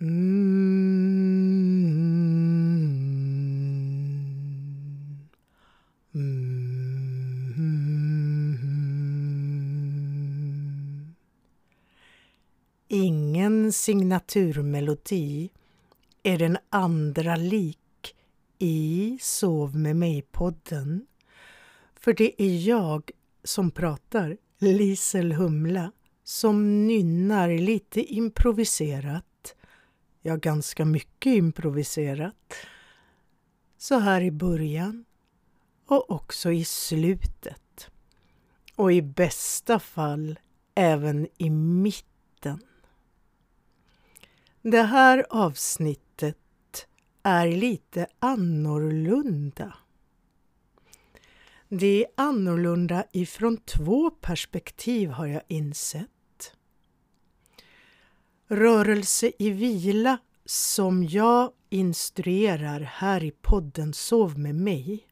Mm. Mm. Ingen signaturmelodi är den andra lik i Sov med mig-podden. För det är jag som pratar, Lisel Humla, som nynnar lite improviserat. Ja, ganska mycket improviserat. Så här i början och också i slutet. Och i bästa fall även i mitten. Det här avsnittet är lite annorlunda. Det är annorlunda ifrån två perspektiv har jag insett. Rörelse i vila som jag instruerar här i podden Sov med mig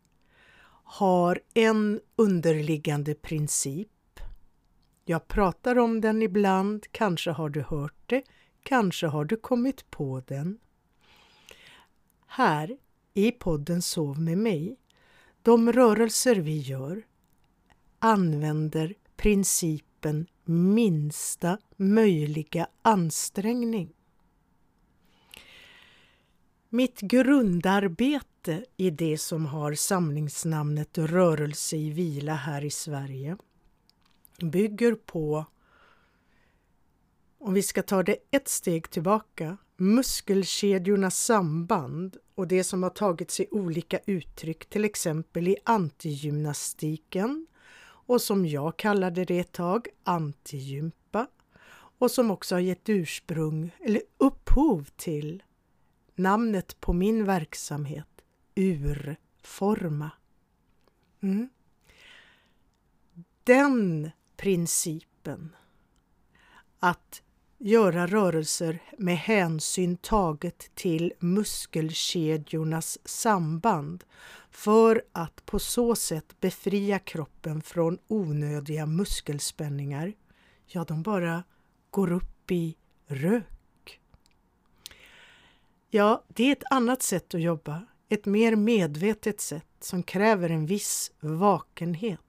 har en underliggande princip. Jag pratar om den ibland, kanske har du hört det, kanske har du kommit på den. Här i podden Sov med mig, de rörelser vi gör använder principen minsta möjliga ansträngning. Mitt grundarbete i det som har samlingsnamnet Rörelse i vila här i Sverige bygger på, om vi ska ta det ett steg tillbaka, muskelkedjornas samband och det som har tagit sig olika uttryck, till exempel i antigymnastiken och som jag kallade det ett tag, antigympa och som också har gett ursprung eller upphov till namnet på min verksamhet, Urforma. Mm. Den principen att göra rörelser med hänsyn taget till muskelkedjornas samband för att på så sätt befria kroppen från onödiga muskelspänningar. Ja, de bara går upp i rök. Ja, det är ett annat sätt att jobba, ett mer medvetet sätt som kräver en viss vakenhet.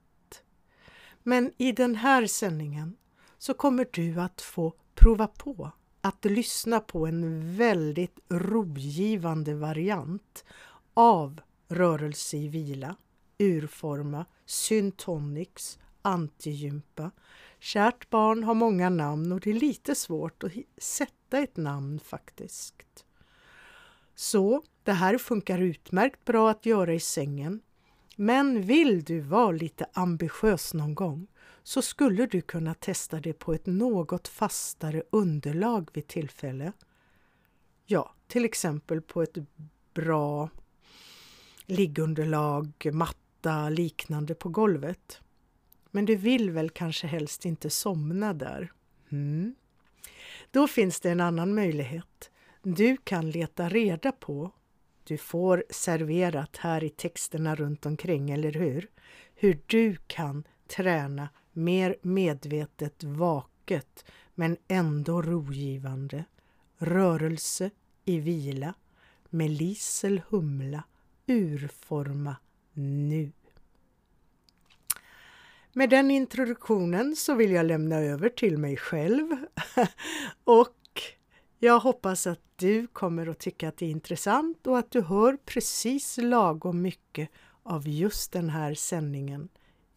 Men i den här sändningen så kommer du att få prova på att lyssna på en väldigt rogivande variant av rörelse i vila, urforma, syntonics, antigympa. Kärt barn har många namn och det är lite svårt att sätta ett namn faktiskt. Så det här funkar utmärkt bra att göra i sängen. Men vill du vara lite ambitiös någon gång så skulle du kunna testa det på ett något fastare underlag vid tillfälle. Ja, till exempel på ett bra liggunderlag, matta, liknande på golvet. Men du vill väl kanske helst inte somna där? Mm. Då finns det en annan möjlighet. Du kan leta reda på, du får serverat här i texterna runt omkring, eller hur? Hur du kan träna mer medvetet vaket men ändå rogivande. Rörelse i vila med Lisel Humla urforma nu. Med den introduktionen så vill jag lämna över till mig själv och jag hoppas att du kommer att tycka att det är intressant och att du hör precis lagom mycket av just den här sändningen,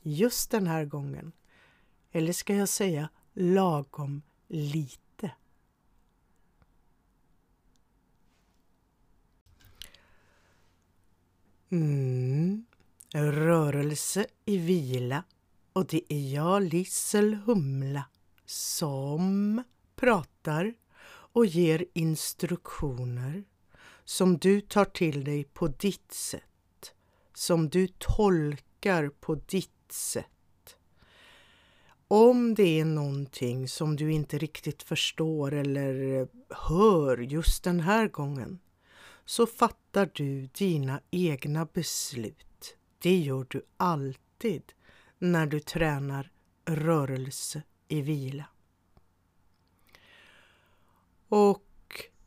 just den här gången. Eller ska jag säga lagom lite? Mm. Rörelse i vila och det är jag, Lissel Humla, som pratar och ger instruktioner som du tar till dig på ditt sätt, som du tolkar på ditt sätt. Om det är någonting som du inte riktigt förstår eller hör just den här gången så fattar du dina egna beslut. Det gör du alltid när du tränar rörelse i vila. Och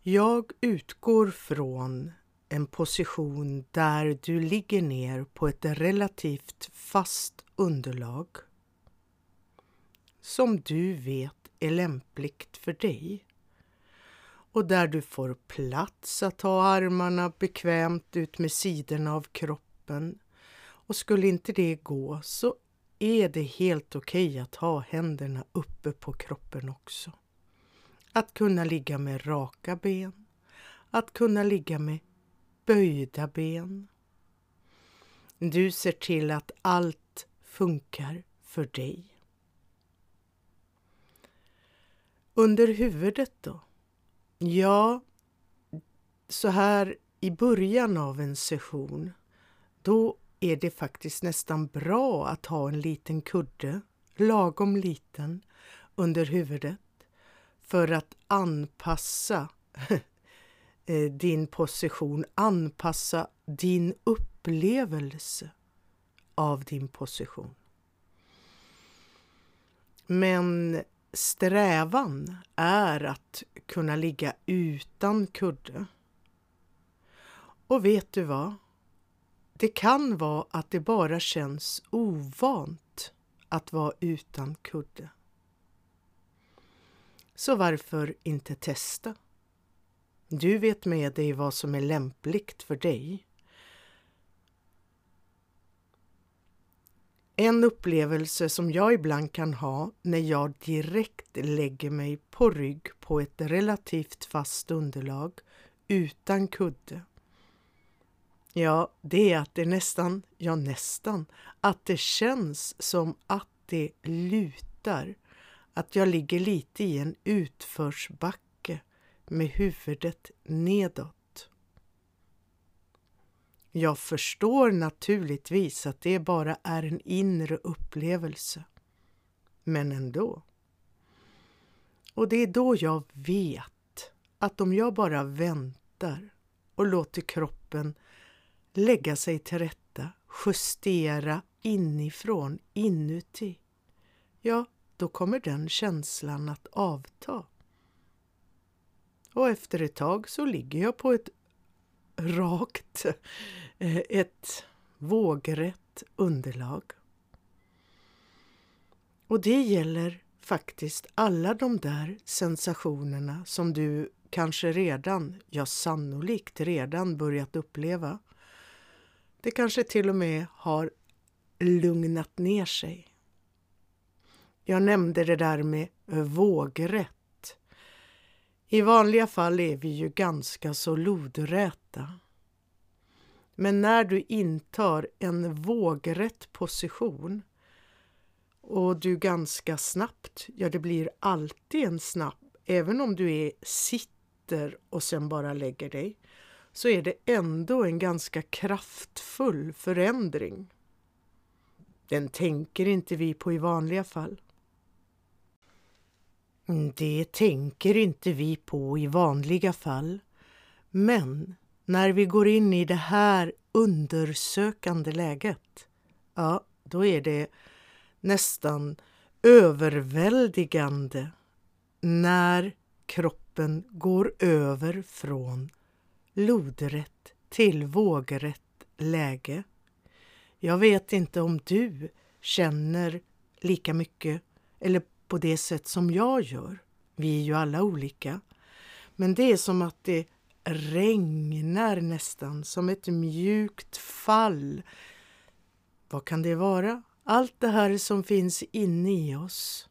Jag utgår från en position där du ligger ner på ett relativt fast underlag som du vet är lämpligt för dig och där du får plats att ha armarna bekvämt ut med sidorna av kroppen. Och skulle inte det gå så är det helt okej okay att ha händerna uppe på kroppen också. Att kunna ligga med raka ben, att kunna ligga med böjda ben. Du ser till att allt funkar för dig. Under huvudet då? Ja, så här i början av en session, då är det faktiskt nästan bra att ha en liten kudde, lagom liten, under huvudet för att anpassa eh, din position, anpassa din upplevelse av din position. Men strävan är att kunna ligga utan kudde. Och vet du vad? Det kan vara att det bara känns ovant att vara utan kudde. Så varför inte testa? Du vet med dig vad som är lämpligt för dig. En upplevelse som jag ibland kan ha när jag direkt lägger mig på rygg på ett relativt fast underlag utan kudde. Ja, det är att det nästan, ja nästan, att det känns som att det lutar. Att jag ligger lite i en utförsbacke med huvudet nedåt. Jag förstår naturligtvis att det bara är en inre upplevelse. Men ändå. Och det är då jag vet att om jag bara väntar och låter kroppen lägga sig till rätta, justera inifrån, inuti, ja, då kommer den känslan att avta. Och efter ett tag så ligger jag på ett rakt, eh, ett vågrätt underlag. Och det gäller faktiskt alla de där sensationerna som du kanske redan, ja sannolikt redan börjat uppleva. Det kanske till och med har lugnat ner sig. Jag nämnde det där med vågrätt i vanliga fall är vi ju ganska så lodräta. Men när du intar en vågrätt position och du ganska snabbt, ja det blir alltid en snabb, även om du är sitter och sen bara lägger dig, så är det ändå en ganska kraftfull förändring. Den tänker inte vi på i vanliga fall. Det tänker inte vi på i vanliga fall. Men när vi går in i det här undersökande läget, ja, då är det nästan överväldigande när kroppen går över från lodrätt till vågrätt läge. Jag vet inte om du känner lika mycket eller på det sätt som jag gör. Vi är ju alla olika. Men det är som att det regnar nästan, som ett mjukt fall. Vad kan det vara? Allt det här som finns inne i oss,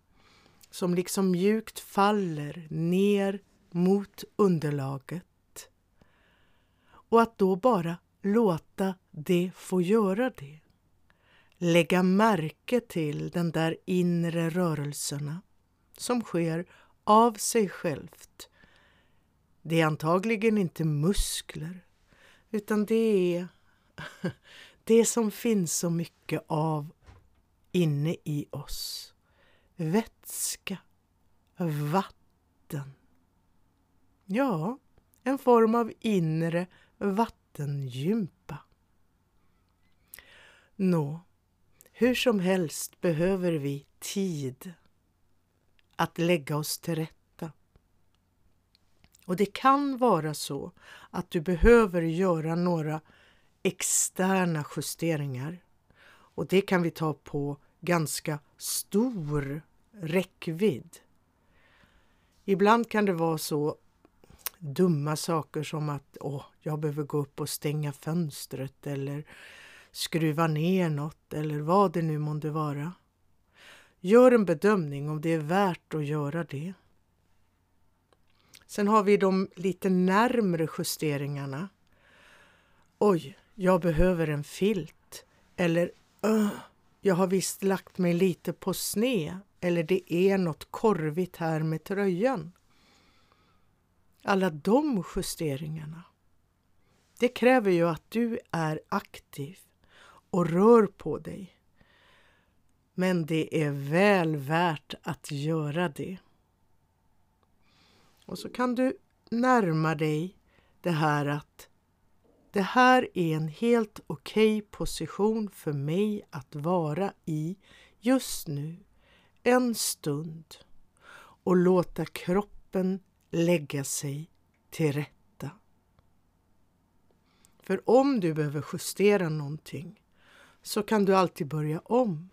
som liksom mjukt faller ner mot underlaget. Och att då bara låta det få göra det lägga märke till den där inre rörelserna som sker av sig självt. Det är antagligen inte muskler utan det är det som finns så mycket av inne i oss. Vätska, vatten. Ja, en form av inre vattengympa. Nå, hur som helst behöver vi tid att lägga oss till rätta. Och det kan vara så att du behöver göra några externa justeringar. Och det kan vi ta på ganska stor räckvidd. Ibland kan det vara så dumma saker som att åh, jag behöver gå upp och stänga fönstret eller skruva ner något eller vad det nu månde vara. Gör en bedömning om det är värt att göra det. Sen har vi de lite närmre justeringarna. Oj, jag behöver en filt. Eller öh, jag har visst lagt mig lite på sne. Eller det är något korvigt här med tröjan. Alla de justeringarna. Det kräver ju att du är aktiv och rör på dig. Men det är väl värt att göra det. Och så kan du närma dig det här att det här är en helt okej okay position för mig att vara i just nu, en stund och låta kroppen lägga sig till rätta. För om du behöver justera någonting så kan du alltid börja om.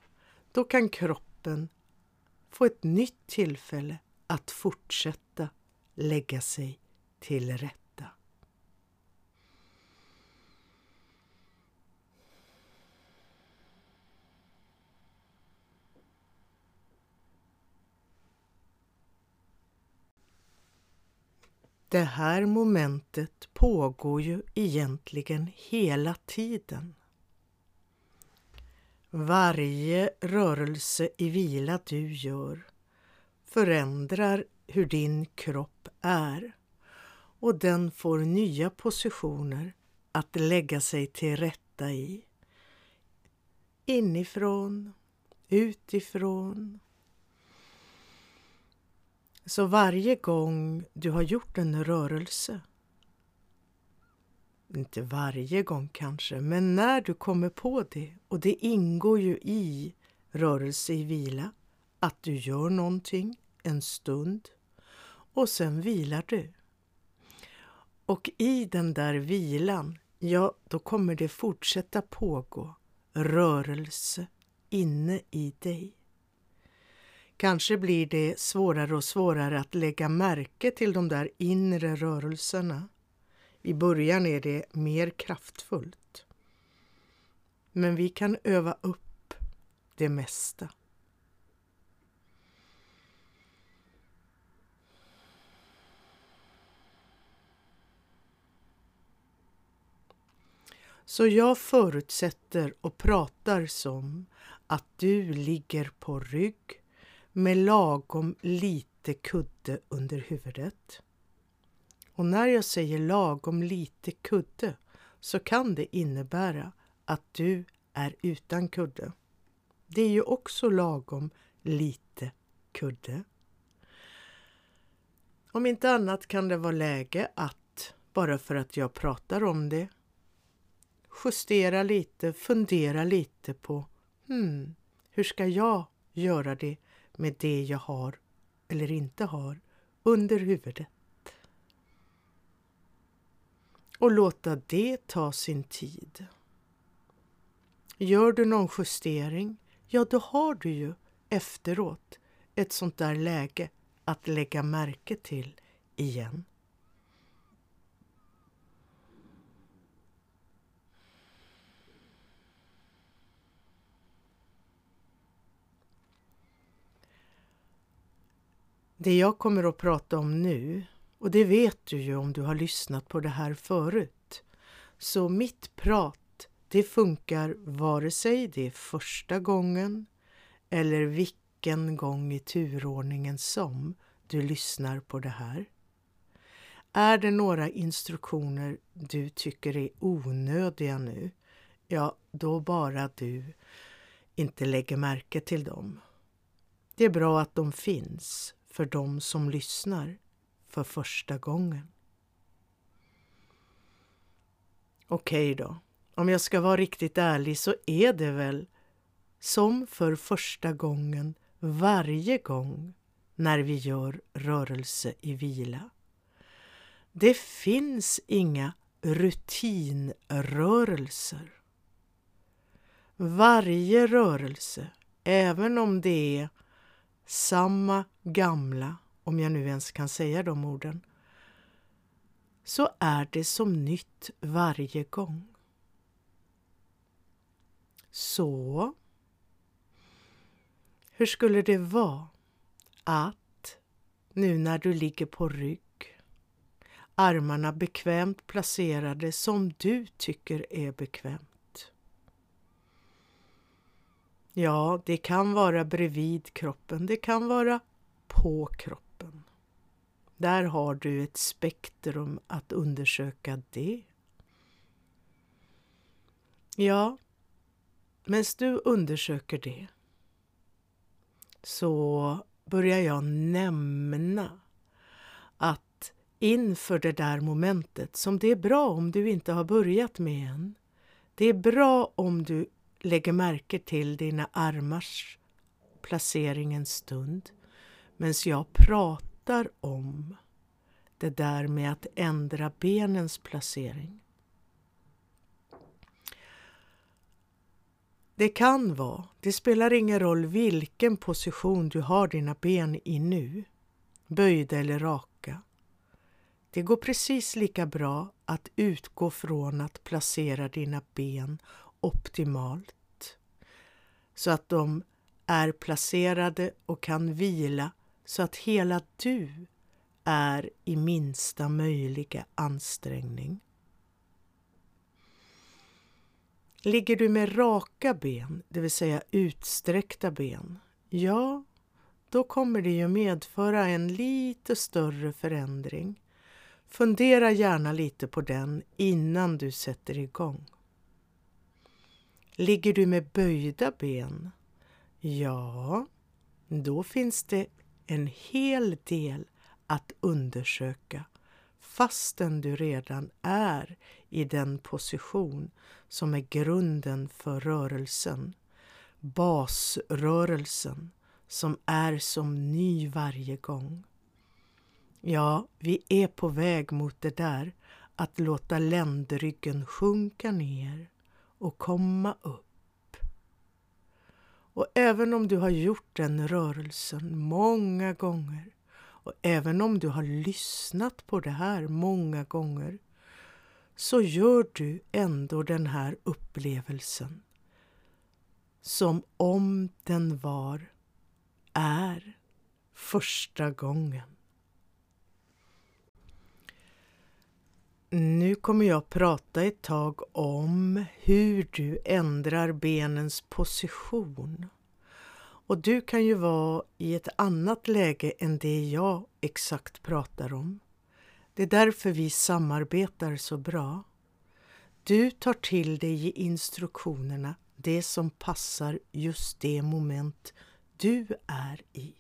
Då kan kroppen få ett nytt tillfälle att fortsätta lägga sig till rätta. Det här momentet pågår ju egentligen hela tiden. Varje rörelse i vila du gör förändrar hur din kropp är och den får nya positioner att lägga sig till rätta i. Inifrån, utifrån. Så varje gång du har gjort en rörelse, inte varje gång kanske, men när du kommer på det, och det ingår ju i rörelse i vila, att du gör någonting en stund och sen vilar du. Och i den där vilan, ja, då kommer det fortsätta pågå rörelse inne i dig. Kanske blir det svårare och svårare att lägga märke till de där inre rörelserna. I början är det mer kraftfullt. Men vi kan öva upp det mesta. Så jag förutsätter och pratar som att du ligger på rygg med lagom lite kudde under huvudet. Och när jag säger lagom lite kudde så kan det innebära att du är utan kudde. Det är ju också lagom lite kudde. Om inte annat kan det vara läge att, bara för att jag pratar om det, justera lite, fundera lite på hmm, hur ska jag göra det med det jag har eller inte har under huvudet. Och låta det ta sin tid. Gör du någon justering, ja då har du ju efteråt ett sånt där läge att lägga märke till igen. Det jag kommer att prata om nu, och det vet du ju om du har lyssnat på det här förut, så mitt prat det funkar vare sig det är första gången eller vilken gång i turordningen som du lyssnar på det här. Är det några instruktioner du tycker är onödiga nu, ja, då bara du inte lägger märke till dem. Det är bra att de finns, för de som lyssnar för första gången. Okej okay då, om jag ska vara riktigt ärlig så är det väl som för första gången varje gång när vi gör rörelse i vila. Det finns inga rutinrörelser. Varje rörelse, även om det är samma gamla, om jag nu ens kan säga de orden, så är det som nytt varje gång. Så, hur skulle det vara att nu när du ligger på rygg, armarna bekvämt placerade som du tycker är bekvämt. Ja, det kan vara bredvid kroppen, det kan vara på kroppen. Där har du ett spektrum att undersöka det. Ja, medan du undersöker det så börjar jag nämna att inför det där momentet, som det är bra om du inte har börjat med än, det är bra om du lägger märke till dina armars placering en stund medan jag pratar pratar om det där med att ändra benens placering. Det kan vara, det spelar ingen roll vilken position du har dina ben i nu, böjda eller raka. Det går precis lika bra att utgå från att placera dina ben optimalt så att de är placerade och kan vila så att hela du är i minsta möjliga ansträngning. Ligger du med raka ben, det vill säga utsträckta ben, ja, då kommer det ju medföra en lite större förändring. Fundera gärna lite på den innan du sätter igång. Ligger du med böjda ben, ja, då finns det en hel del att undersöka fastän du redan är i den position som är grunden för rörelsen, basrörelsen som är som ny varje gång. Ja, vi är på väg mot det där att låta ländryggen sjunka ner och komma upp. Och även om du har gjort den rörelsen många gånger och även om du har lyssnat på det här många gånger så gör du ändå den här upplevelsen som om den var, är, första gången. Nu kommer jag prata ett tag om hur du ändrar benens position. Och du kan ju vara i ett annat läge än det jag exakt pratar om. Det är därför vi samarbetar så bra. Du tar till dig i instruktionerna det som passar just det moment du är i.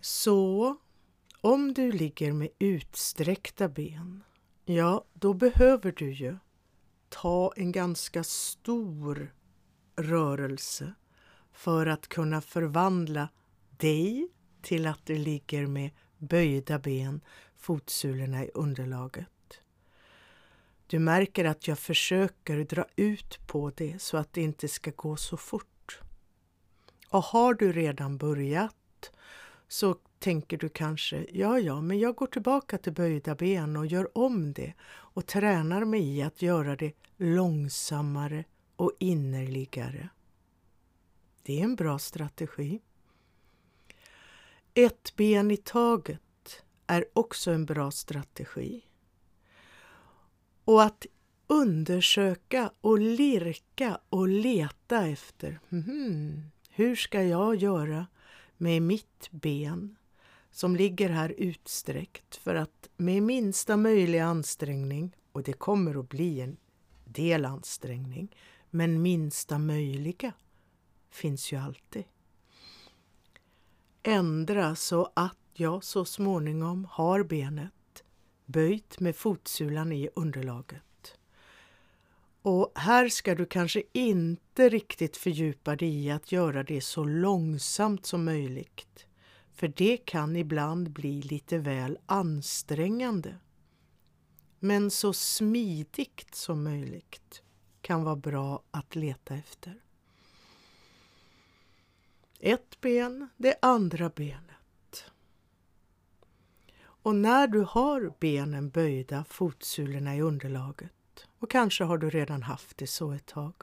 Så om du ligger med utsträckta ben, ja, då behöver du ju ta en ganska stor rörelse för att kunna förvandla dig till att du ligger med böjda ben, fotsulorna i underlaget. Du märker att jag försöker dra ut på det så att det inte ska gå så fort. Och har du redan börjat så tänker du kanske, ja, ja, men jag går tillbaka till böjda ben och gör om det och tränar mig i att göra det långsammare och innerligare. Det är en bra strategi. Ett ben i taget är också en bra strategi. Och att undersöka och lirka och leta efter hmm, hur ska jag göra med mitt ben som ligger här utsträckt för att med minsta möjliga ansträngning, och det kommer att bli en del ansträngning, men minsta möjliga finns ju alltid. Ändra så att jag så småningom har benet böjt med fotsulan i underlaget. Och här ska du kanske inte riktigt fördjupa dig i att göra det så långsamt som möjligt. för det kan ibland bli lite väl ansträngande. Men så smidigt som möjligt kan vara bra att leta efter. Ett ben, det andra benet. Och när du har benen böjda, fotsulorna i underlaget, och kanske har du redan haft det så ett tag,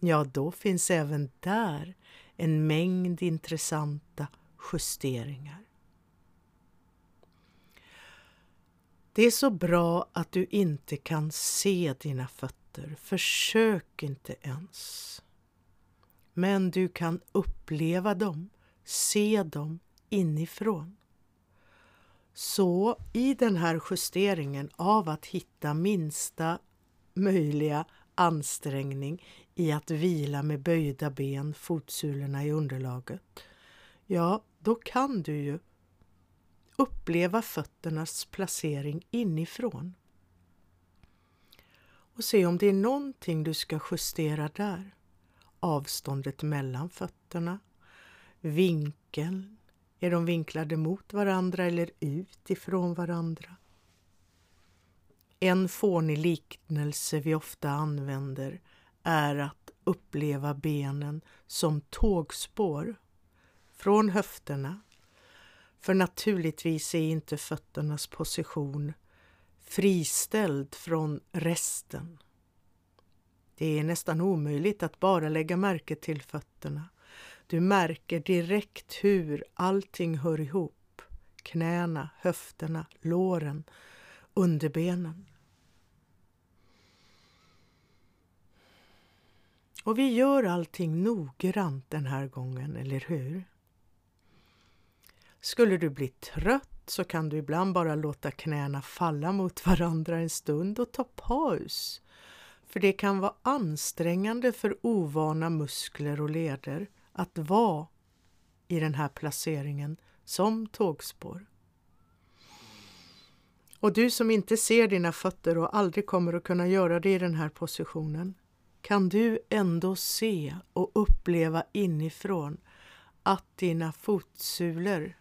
ja, då finns även där en mängd intressanta justeringar. Det är så bra att du inte kan se dina fötter. Försök inte ens. Men du kan uppleva dem, se dem inifrån. Så i den här justeringen av att hitta minsta möjliga ansträngning i att vila med böjda ben, fotsulorna i underlaget, ja, då kan du ju uppleva fötternas placering inifrån och se om det är någonting du ska justera där. Avståndet mellan fötterna, vinkeln, är de vinklade mot varandra eller ut ifrån varandra? En fånig liknelse vi ofta använder är att uppleva benen som tågspår från höfterna. För naturligtvis är inte fötternas position friställd från resten. Det är nästan omöjligt att bara lägga märke till fötterna. Du märker direkt hur allting hör ihop. Knäna, höfterna, låren, underbenen. Och vi gör allting noggrant den här gången, eller hur? Skulle du bli trött så kan du ibland bara låta knäna falla mot varandra en stund och ta paus. För det kan vara ansträngande för ovana muskler och leder att vara i den här placeringen som tågspår. Och du som inte ser dina fötter och aldrig kommer att kunna göra det i den här positionen, kan du ändå se och uppleva inifrån att dina fotsulor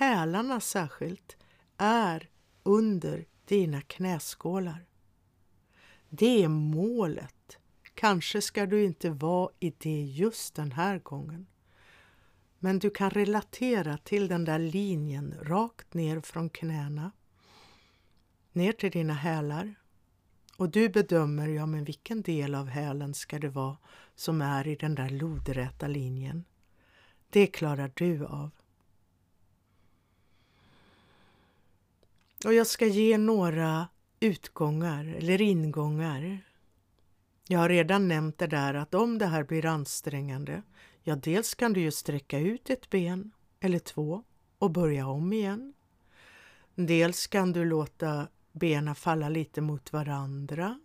hälarna särskilt, är under dina knäskålar. Det är målet. Kanske ska du inte vara i det just den här gången. Men du kan relatera till den där linjen rakt ner från knäna, ner till dina hälar. Och du bedömer, ja men vilken del av hälen ska det vara som är i den där lodräta linjen? Det klarar du av. Och jag ska ge några utgångar eller ingångar. Jag har redan nämnt det där att om det här blir ansträngande, ja dels kan du ju sträcka ut ett ben eller två och börja om igen. Dels kan du låta benen falla lite mot varandra,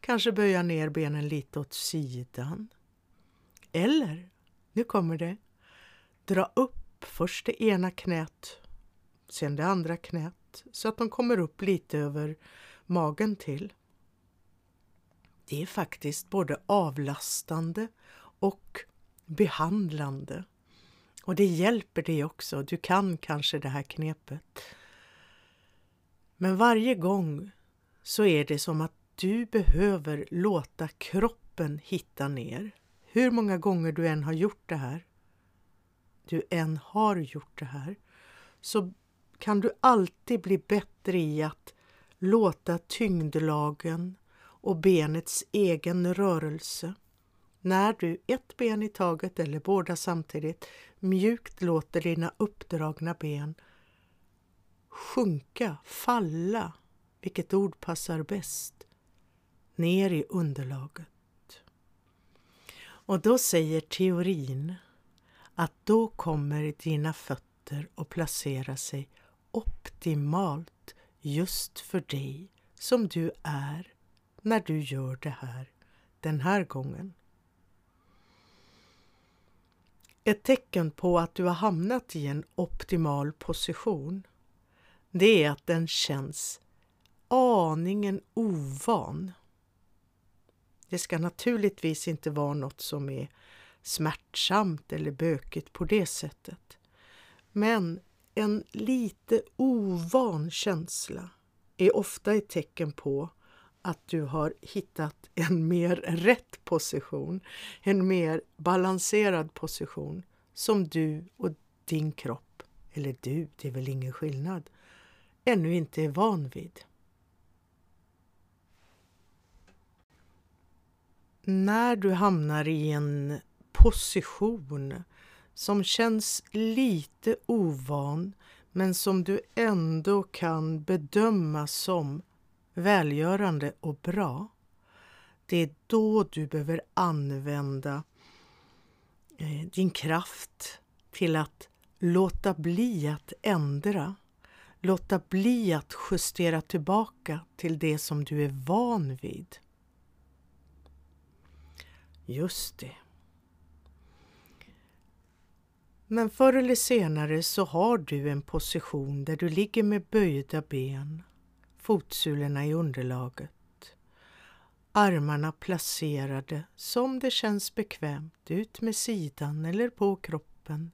kanske böja ner benen lite åt sidan. Eller, nu kommer det, dra upp först det ena knät, sen det andra knät så att de kommer upp lite över magen till. Det är faktiskt både avlastande och behandlande. Och det hjälper dig också. Du kan kanske det här knepet. Men varje gång så är det som att du behöver låta kroppen hitta ner. Hur många gånger du än har gjort det här, du än har gjort det här, så kan du alltid bli bättre i att låta tyngdlagen och benets egen rörelse när du ett ben i taget eller båda samtidigt mjukt låter dina uppdragna ben sjunka, falla, vilket ord passar bäst, ner i underlaget. Och då säger teorin att då kommer dina fötter att placera sig optimalt just för dig som du är när du gör det här den här gången. Ett tecken på att du har hamnat i en optimal position det är att den känns aningen ovan. Det ska naturligtvis inte vara något som är smärtsamt eller bökigt på det sättet. Men en lite ovan känsla är ofta ett tecken på att du har hittat en mer rätt position, en mer balanserad position som du och din kropp, eller du, det är väl ingen skillnad, ännu inte är van vid. När du hamnar i en position som känns lite ovan men som du ändå kan bedöma som välgörande och bra. Det är då du behöver använda eh, din kraft till att låta bli att ändra, låta bli att justera tillbaka till det som du är van vid. Just det. Men förr eller senare så har du en position där du ligger med böjda ben, fotsulorna i underlaget, armarna placerade som det känns bekvämt ut med sidan eller på kroppen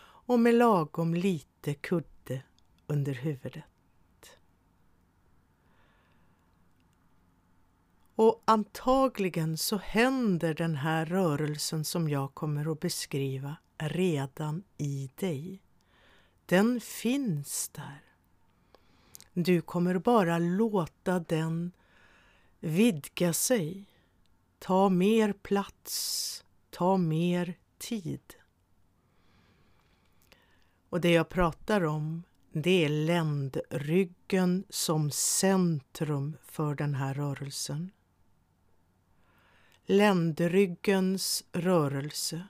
och med lagom lite kudde under huvudet. Och antagligen så händer den här rörelsen som jag kommer att beskriva redan i dig. Den finns där. Du kommer bara låta den vidga sig, ta mer plats, ta mer tid. Och det jag pratar om, det är ländryggen som centrum för den här rörelsen. Ländryggens rörelse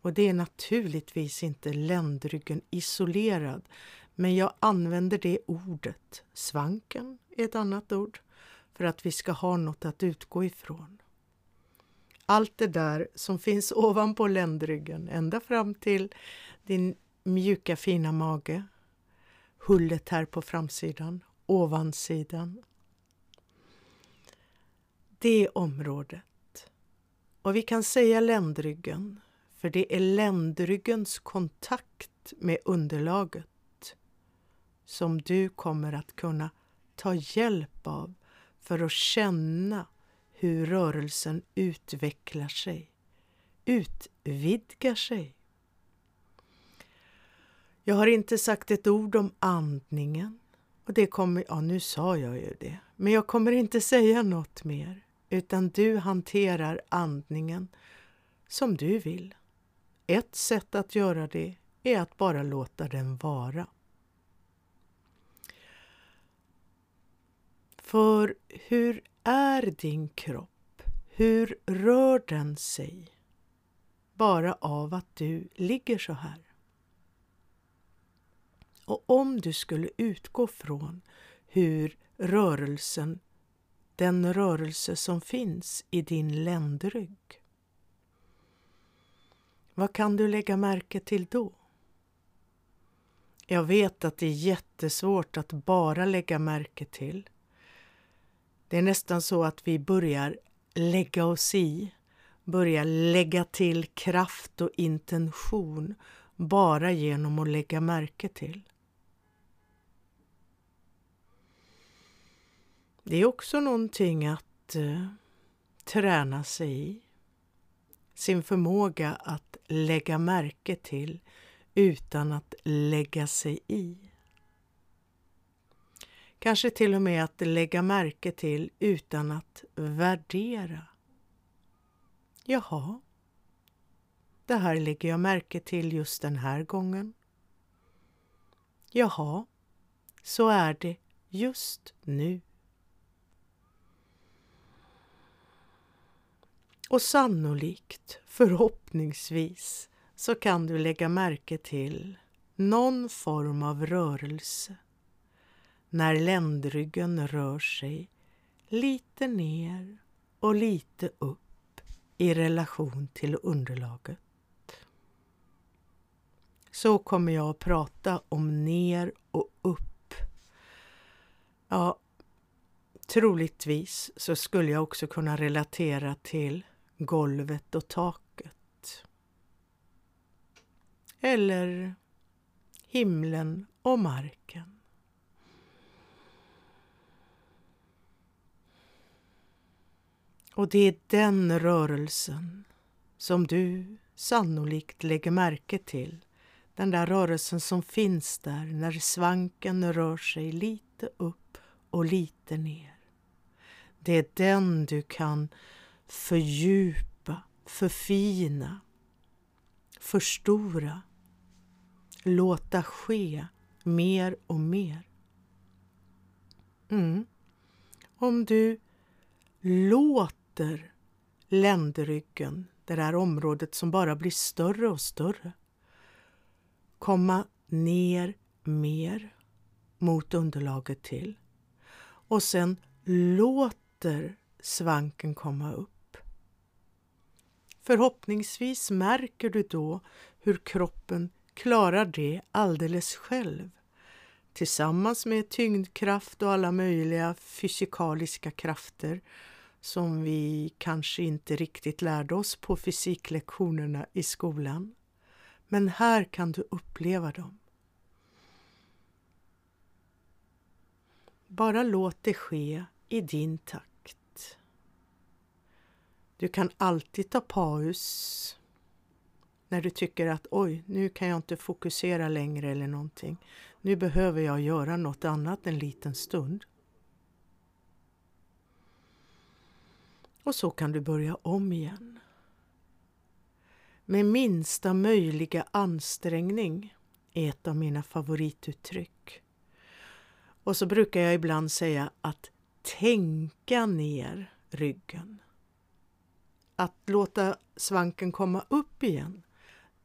och det är naturligtvis inte ländryggen isolerad, men jag använder det ordet. Svanken är ett annat ord för att vi ska ha något att utgå ifrån. Allt det där som finns ovanpå ländryggen, ända fram till din mjuka fina mage, hullet här på framsidan, ovansidan. Det området. Och vi kan säga ländryggen för det är ländryggens kontakt med underlaget som du kommer att kunna ta hjälp av för att känna hur rörelsen utvecklar sig, utvidgar sig. Jag har inte sagt ett ord om andningen. Och det kommer, ja nu sa jag ju det, men jag kommer inte säga något mer utan du hanterar andningen som du vill. Ett sätt att göra det är att bara låta den vara. För hur är din kropp? Hur rör den sig? Bara av att du ligger så här. Och om du skulle utgå från hur rörelsen, den rörelse som finns i din ländrygg, vad kan du lägga märke till då? Jag vet att det är jättesvårt att bara lägga märke till. Det är nästan så att vi börjar lägga oss i, börjar lägga till kraft och intention bara genom att lägga märke till. Det är också någonting att eh, träna sig i sin förmåga att lägga märke till utan att lägga sig i. Kanske till och med att lägga märke till utan att värdera. Jaha, det här lägger jag märke till just den här gången. Jaha, så är det just nu. Och sannolikt, förhoppningsvis, så kan du lägga märke till någon form av rörelse när ländryggen rör sig lite ner och lite upp i relation till underlaget. Så kommer jag att prata om ner och upp. Ja, troligtvis så skulle jag också kunna relatera till golvet och taket. Eller himlen och marken. Och det är den rörelsen som du sannolikt lägger märke till. Den där rörelsen som finns där när svanken rör sig lite upp och lite ner. Det är den du kan fördjupa, förfina, förstora, låta ske mer och mer. Mm. Om du låter ländryggen, det där området som bara blir större och större, komma ner mer mot underlaget till och sen låter svanken komma upp. Förhoppningsvis märker du då hur kroppen klarar det alldeles själv tillsammans med tyngdkraft och alla möjliga fysikaliska krafter som vi kanske inte riktigt lärde oss på fysiklektionerna i skolan. Men här kan du uppleva dem. Bara låt det ske i din takt. Du kan alltid ta paus när du tycker att oj, nu kan jag inte fokusera längre eller någonting. Nu behöver jag göra något annat en liten stund. Och så kan du börja om igen. Med minsta möjliga ansträngning är ett av mina favorituttryck. Och så brukar jag ibland säga att tänka ner ryggen. Att låta svanken komma upp igen,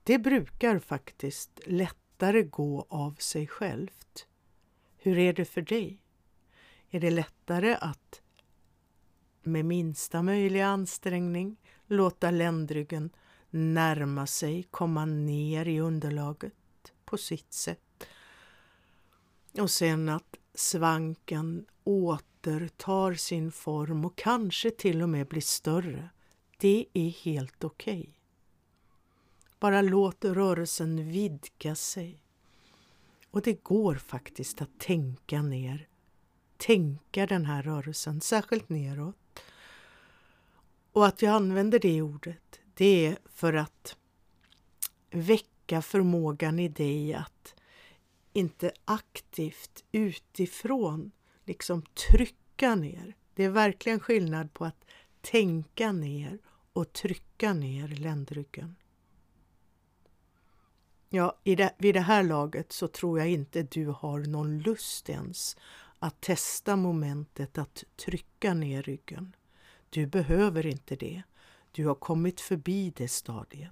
det brukar faktiskt lättare gå av sig självt. Hur är det för dig? Är det lättare att med minsta möjliga ansträngning låta ländryggen närma sig, komma ner i underlaget på sitt sätt. Och sen att svanken återtar sin form och kanske till och med blir större. Det är helt okej. Okay. Bara låt rörelsen vidga sig. Och det går faktiskt att tänka ner, tänka den här rörelsen, särskilt neråt. Och att jag använder det ordet, det är för att väcka förmågan i dig att inte aktivt utifrån liksom trycka ner. Det är verkligen skillnad på att tänka ner och trycka ner ländryggen. Ja, i det, vid det här laget så tror jag inte du har någon lust ens att testa momentet att trycka ner ryggen. Du behöver inte det. Du har kommit förbi det stadiet.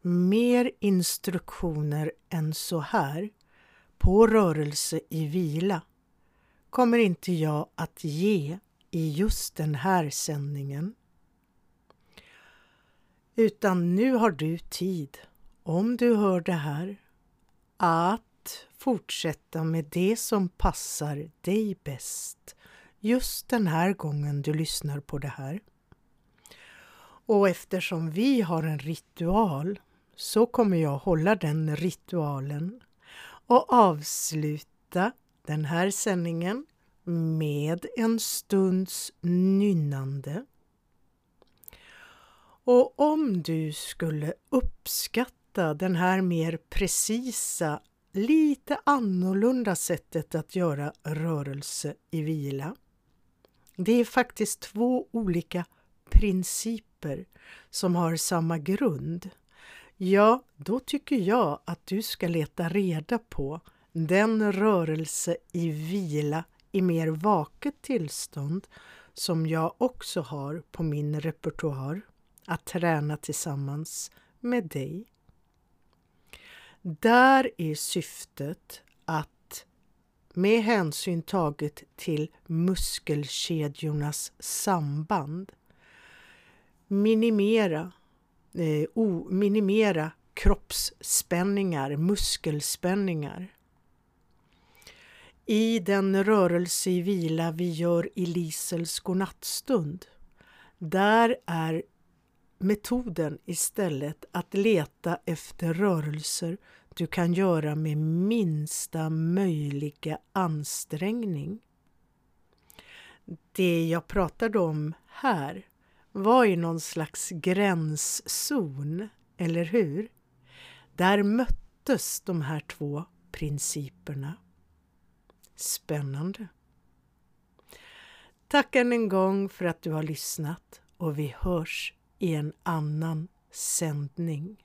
Mer instruktioner än så här på rörelse i vila kommer inte jag att ge i just den här sändningen. Utan nu har du tid, om du hör det här, att fortsätta med det som passar dig bäst just den här gången du lyssnar på det här. Och eftersom vi har en ritual så kommer jag hålla den ritualen och avsluta den här sändningen med en stunds nynnande. Och om du skulle uppskatta den här mer precisa lite annorlunda sättet att göra rörelse i vila. Det är faktiskt två olika principer som har samma grund. Ja, då tycker jag att du ska leta reda på den rörelse i vila i mer vaket tillstånd som jag också har på min repertoar att träna tillsammans med dig. Där är syftet att med hänsyn taget till muskelkedjornas samband minimera, eh, o, minimera kroppsspänningar, muskelspänningar. I den rörelse i vila vi gör i Lisels godnattstund, där är metoden istället att leta efter rörelser du kan göra med minsta möjliga ansträngning. Det jag pratade om här var i någon slags gränszon, eller hur? Där möttes de här två principerna. Spännande. Tack än en gång för att du har lyssnat och vi hörs i en annan sändning.